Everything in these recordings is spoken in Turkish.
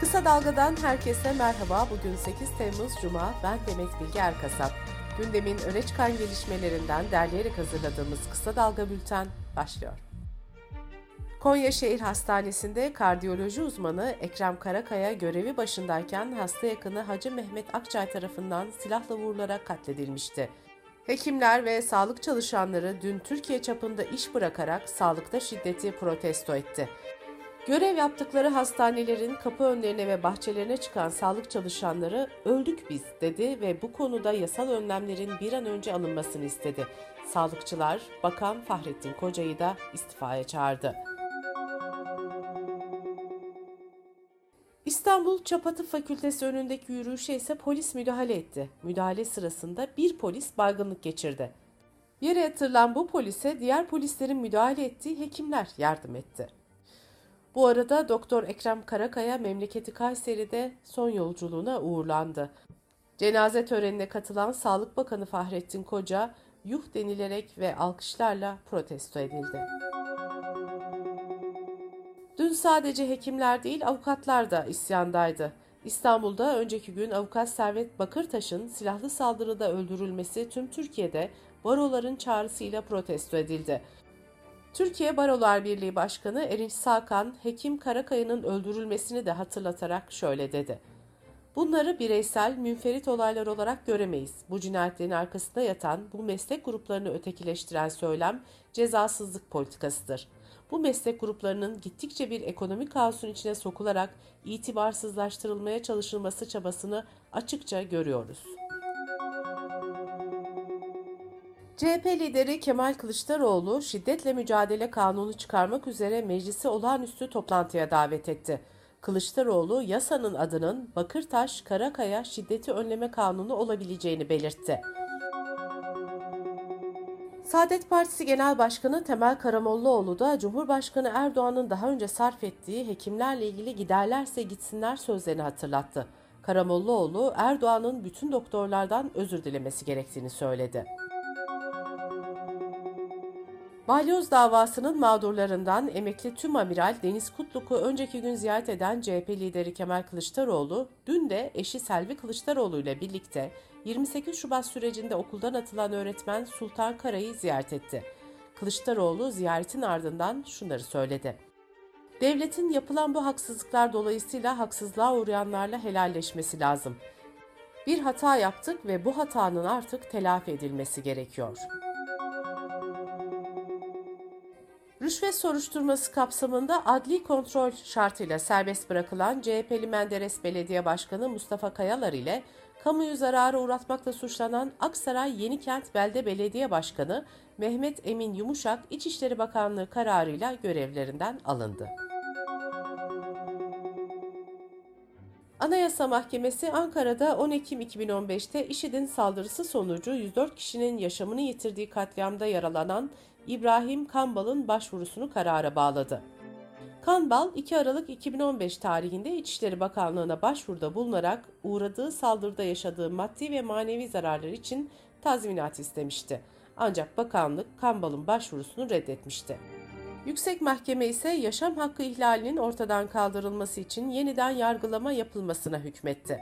Kısa Dalga'dan herkese merhaba. Bugün 8 Temmuz Cuma. Ben Demet Bilge Erkasap. Gündemin öne çıkan gelişmelerinden derleyerek hazırladığımız Kısa Dalga Bülten başlıyor. Konya Şehir Hastanesi'nde kardiyoloji uzmanı Ekrem Karakaya görevi başındayken hasta yakını Hacı Mehmet Akçay tarafından silahla vurularak katledilmişti. Hekimler ve sağlık çalışanları dün Türkiye çapında iş bırakarak sağlıkta şiddeti protesto etti. Görev yaptıkları hastanelerin kapı önlerine ve bahçelerine çıkan sağlık çalışanları öldük biz dedi ve bu konuda yasal önlemlerin bir an önce alınmasını istedi. Sağlıkçılar Bakan Fahrettin Koca'yı da istifaya çağırdı. İstanbul Çapatı Fakültesi önündeki yürüyüşe ise polis müdahale etti. Müdahale sırasında bir polis baygınlık geçirdi. Yere yatırılan bu polise diğer polislerin müdahale ettiği hekimler yardım etti. Bu arada Doktor Ekrem Karakaya memleketi Kayseri'de son yolculuğuna uğurlandı. Cenaze törenine katılan Sağlık Bakanı Fahrettin Koca, yuh denilerek ve alkışlarla protesto edildi. Dün sadece hekimler değil avukatlar da isyandaydı. İstanbul'da önceki gün avukat Servet Bakırtaş'ın silahlı saldırıda öldürülmesi tüm Türkiye'de baroların çağrısıyla protesto edildi. Türkiye Barolar Birliği Başkanı Erinç Sakan, Hekim Karakaya'nın öldürülmesini de hatırlatarak şöyle dedi. Bunları bireysel, münferit olaylar olarak göremeyiz. Bu cinayetlerin arkasında yatan, bu meslek gruplarını ötekileştiren söylem cezasızlık politikasıdır. Bu meslek gruplarının gittikçe bir ekonomik kaosun içine sokularak itibarsızlaştırılmaya çalışılması çabasını açıkça görüyoruz. CHP lideri Kemal Kılıçdaroğlu şiddetle mücadele kanunu çıkarmak üzere meclisi olağanüstü toplantıya davet etti. Kılıçdaroğlu yasanın adının Bakırtaş Karakaya Şiddeti Önleme Kanunu olabileceğini belirtti. Saadet Partisi Genel Başkanı Temel Karamollaoğlu da Cumhurbaşkanı Erdoğan'ın daha önce sarf ettiği hekimlerle ilgili giderlerse gitsinler sözlerini hatırlattı. Karamollaoğlu Erdoğan'ın bütün doktorlardan özür dilemesi gerektiğini söyledi. Balyoz davasının mağdurlarından emekli tüm amiral Deniz Kutluk'u önceki gün ziyaret eden CHP lideri Kemal Kılıçdaroğlu, dün de eşi Selvi Kılıçdaroğlu ile birlikte 28 Şubat sürecinde okuldan atılan öğretmen Sultan Kara'yı ziyaret etti. Kılıçdaroğlu ziyaretin ardından şunları söyledi. Devletin yapılan bu haksızlıklar dolayısıyla haksızlığa uğrayanlarla helalleşmesi lazım. Bir hata yaptık ve bu hatanın artık telafi edilmesi gerekiyor.'' Rüşvet soruşturması kapsamında adli kontrol şartıyla serbest bırakılan CHP'li Menderes Belediye Başkanı Mustafa Kayalar ile kamuyu zarara uğratmakla suçlanan Aksaray Yenikent Belde Belediye Başkanı Mehmet Emin Yumuşak İçişleri Bakanlığı kararıyla görevlerinden alındı. Anayasa Mahkemesi Ankara'da 10 Ekim 2015'te IŞİD'in saldırısı sonucu 104 kişinin yaşamını yitirdiği katliamda yaralanan İbrahim Kambal'ın başvurusunu karara bağladı. Kanbal 2 Aralık 2015 tarihinde İçişleri Bakanlığı'na başvuruda bulunarak uğradığı saldırıda yaşadığı maddi ve manevi zararlar için tazminat istemişti. Ancak bakanlık Kambal'ın başvurusunu reddetmişti. Yüksek Mahkeme ise yaşam hakkı ihlalinin ortadan kaldırılması için yeniden yargılama yapılmasına hükmetti.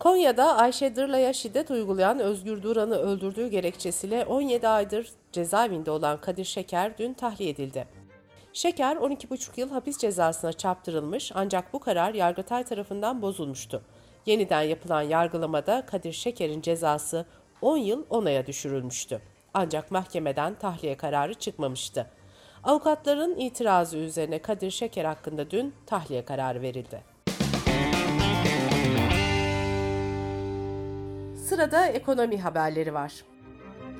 Konya'da Ayşe Dırla'ya şiddet uygulayan Özgür Duran'ı öldürdüğü gerekçesiyle 17 aydır cezaevinde olan Kadir Şeker dün tahliye edildi. Şeker 12,5 yıl hapis cezasına çarptırılmış ancak bu karar Yargıtay tarafından bozulmuştu. Yeniden yapılan yargılamada Kadir Şeker'in cezası 10 yıl 10 aya düşürülmüştü. Ancak mahkemeden tahliye kararı çıkmamıştı. Avukatların itirazı üzerine Kadir Şeker hakkında dün tahliye kararı verildi. Sırada ekonomi haberleri var.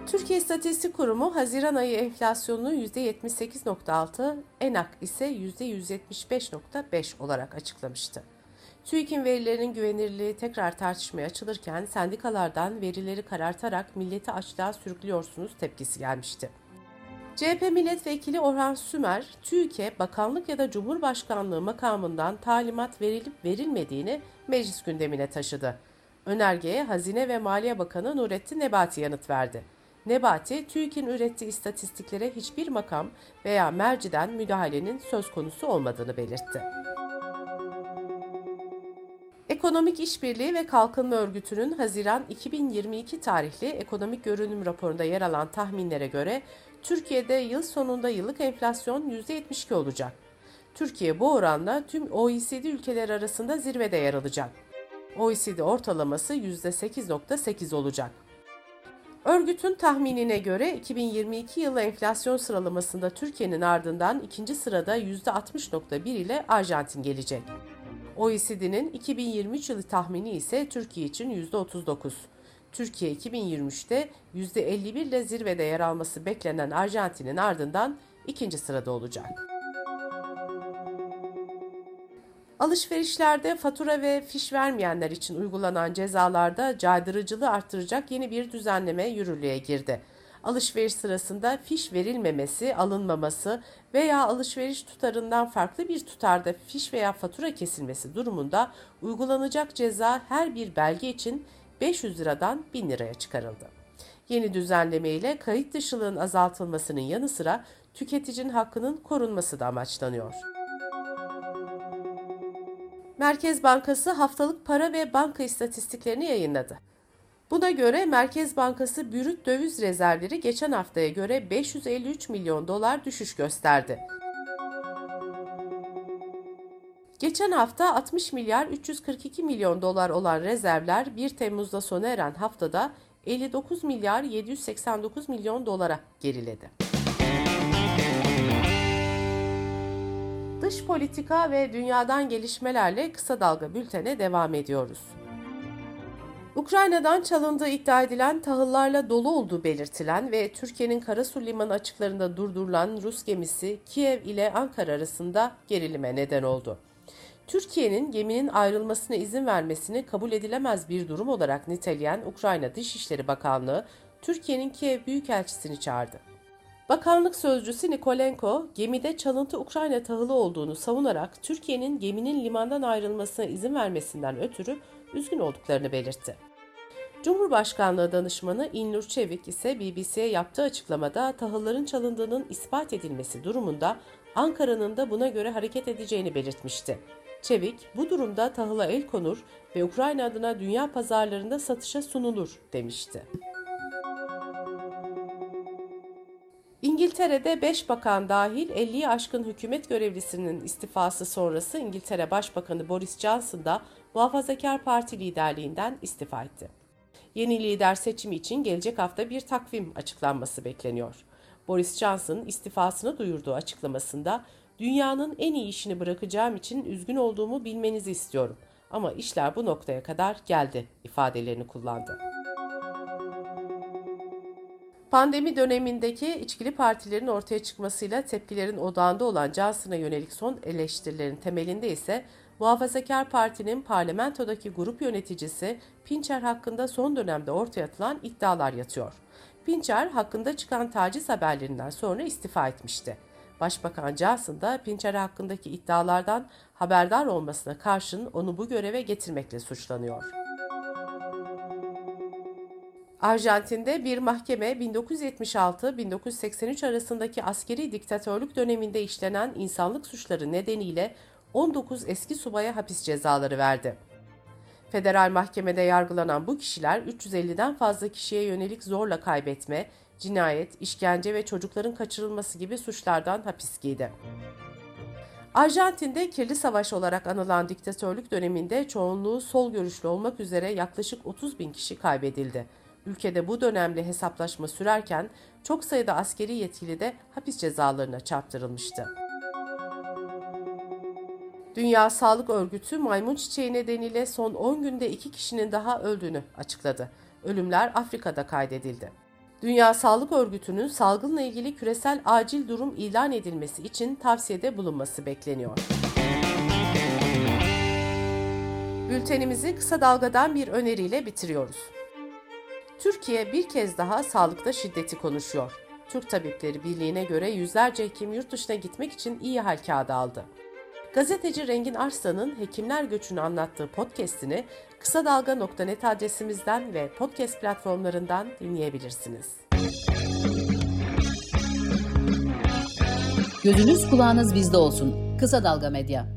Türkiye İstatistik Kurumu Haziran ayı enflasyonunu %78.6, ENAK ise %175.5 olarak açıklamıştı. TÜİK'in verilerinin güvenirliği tekrar tartışmaya açılırken sendikalardan verileri karartarak milleti açlığa sürüklüyorsunuz tepkisi gelmişti. CHP milletvekili Orhan Sümer, TÜİK'e bakanlık ya da cumhurbaşkanlığı makamından talimat verilip verilmediğini meclis gündemine taşıdı. Önergeye Hazine ve Maliye Bakanı Nurettin Nebati yanıt verdi. Nebati, TÜİK'in ürettiği istatistiklere hiçbir makam veya merciden müdahalenin söz konusu olmadığını belirtti. Ekonomik İşbirliği ve Kalkınma Örgütü'nün Haziran 2022 tarihli ekonomik görünüm raporunda yer alan tahminlere göre Türkiye'de yıl sonunda yıllık enflasyon %72 olacak. Türkiye bu oranla tüm OECD ülkeler arasında zirvede yer alacak. OECD ortalaması %8.8 olacak. Örgütün tahminine göre 2022 yılı enflasyon sıralamasında Türkiye'nin ardından ikinci sırada %60.1 ile Arjantin gelecek. OECD'nin 2023 yılı tahmini ise Türkiye için %39. Türkiye 2023'te %51 ile zirvede yer alması beklenen Arjantin'in ardından ikinci sırada olacak. Alışverişlerde fatura ve fiş vermeyenler için uygulanan cezalarda caydırıcılığı arttıracak yeni bir düzenleme yürürlüğe girdi. Alışveriş sırasında fiş verilmemesi, alınmaması veya alışveriş tutarından farklı bir tutarda fiş veya fatura kesilmesi durumunda uygulanacak ceza her bir belge için 500 liradan 1000 liraya çıkarıldı. Yeni düzenleme ile kayıt dışılığın azaltılmasının yanı sıra tüketicinin hakkının korunması da amaçlanıyor. Merkez Bankası haftalık para ve banka istatistiklerini yayınladı. Buna göre Merkez Bankası brüt döviz rezervleri geçen haftaya göre 553 milyon dolar düşüş gösterdi. Geçen hafta 60 milyar 342 milyon dolar olan rezervler 1 Temmuz'da sona eren haftada 59 milyar 789 milyon dolara geriledi. Dış politika ve dünyadan gelişmelerle kısa dalga bültene devam ediyoruz. Ukrayna'dan çalındığı iddia edilen tahıllarla dolu olduğu belirtilen ve Türkiye'nin Karasu Limanı açıklarında durdurulan Rus gemisi Kiev ile Ankara arasında gerilime neden oldu. Türkiye'nin geminin ayrılmasına izin vermesini kabul edilemez bir durum olarak niteleyen Ukrayna Dışişleri Bakanlığı, Türkiye'nin Kiev Büyükelçisini çağırdı. Bakanlık sözcüsü Nikolenko, gemide çalıntı Ukrayna tahılı olduğunu savunarak Türkiye'nin geminin limandan ayrılmasına izin vermesinden ötürü üzgün olduklarını belirtti. Cumhurbaşkanlığı danışmanı İlnur Çevik ise BBC'ye yaptığı açıklamada tahılların çalındığının ispat edilmesi durumunda Ankara'nın da buna göre hareket edeceğini belirtmişti. Çevik, bu durumda tahıla el konur ve Ukrayna adına dünya pazarlarında satışa sunulur demişti. İngiltere'de 5 bakan dahil 50'yi aşkın hükümet görevlisinin istifası sonrası İngiltere Başbakanı Boris Johnson da Muhafazakar Parti liderliğinden istifa etti. Yeni lider seçimi için gelecek hafta bir takvim açıklanması bekleniyor. Boris Johnson istifasını duyurduğu açıklamasında dünyanın en iyi işini bırakacağım için üzgün olduğumu bilmenizi istiyorum ama işler bu noktaya kadar geldi ifadelerini kullandı. Pandemi dönemindeki içkili partilerin ortaya çıkmasıyla tepkilerin odağında olan Johnson'a yönelik son eleştirilerin temelinde ise Muhafazakar Parti'nin parlamentodaki grup yöneticisi Pincher hakkında son dönemde ortaya atılan iddialar yatıyor. Pincher hakkında çıkan taciz haberlerinden sonra istifa etmişti. Başbakan Johnson da Pincher hakkındaki iddialardan haberdar olmasına karşın onu bu göreve getirmekle suçlanıyor. Arjantin'de bir mahkeme 1976-1983 arasındaki askeri diktatörlük döneminde işlenen insanlık suçları nedeniyle 19 eski subaya hapis cezaları verdi. Federal mahkemede yargılanan bu kişiler 350'den fazla kişiye yönelik zorla kaybetme, cinayet, işkence ve çocukların kaçırılması gibi suçlardan hapis giydi. Arjantin'de kirli savaş olarak anılan diktatörlük döneminde çoğunluğu sol görüşlü olmak üzere yaklaşık 30 bin kişi kaybedildi. Ülkede bu dönemde hesaplaşma sürerken çok sayıda askeri yetkili de hapis cezalarına çarptırılmıştı. Dünya Sağlık Örgütü maymun çiçeği nedeniyle son 10 günde 2 kişinin daha öldüğünü açıkladı. Ölümler Afrika'da kaydedildi. Dünya Sağlık Örgütü'nün salgınla ilgili küresel acil durum ilan edilmesi için tavsiyede bulunması bekleniyor. Bültenimizi kısa dalgadan bir öneriyle bitiriyoruz. Türkiye bir kez daha sağlıkta şiddeti konuşuyor. Türk Tabipleri Birliği'ne göre yüzlerce hekim yurt dışına gitmek için iyi hal kağıdı aldı. Gazeteci Rengin Arslan'ın Hekimler Göçü'nü anlattığı podcast'ini kısa dalga.net adresimizden ve podcast platformlarından dinleyebilirsiniz. Gözünüz kulağınız bizde olsun. Kısa Dalga Medya.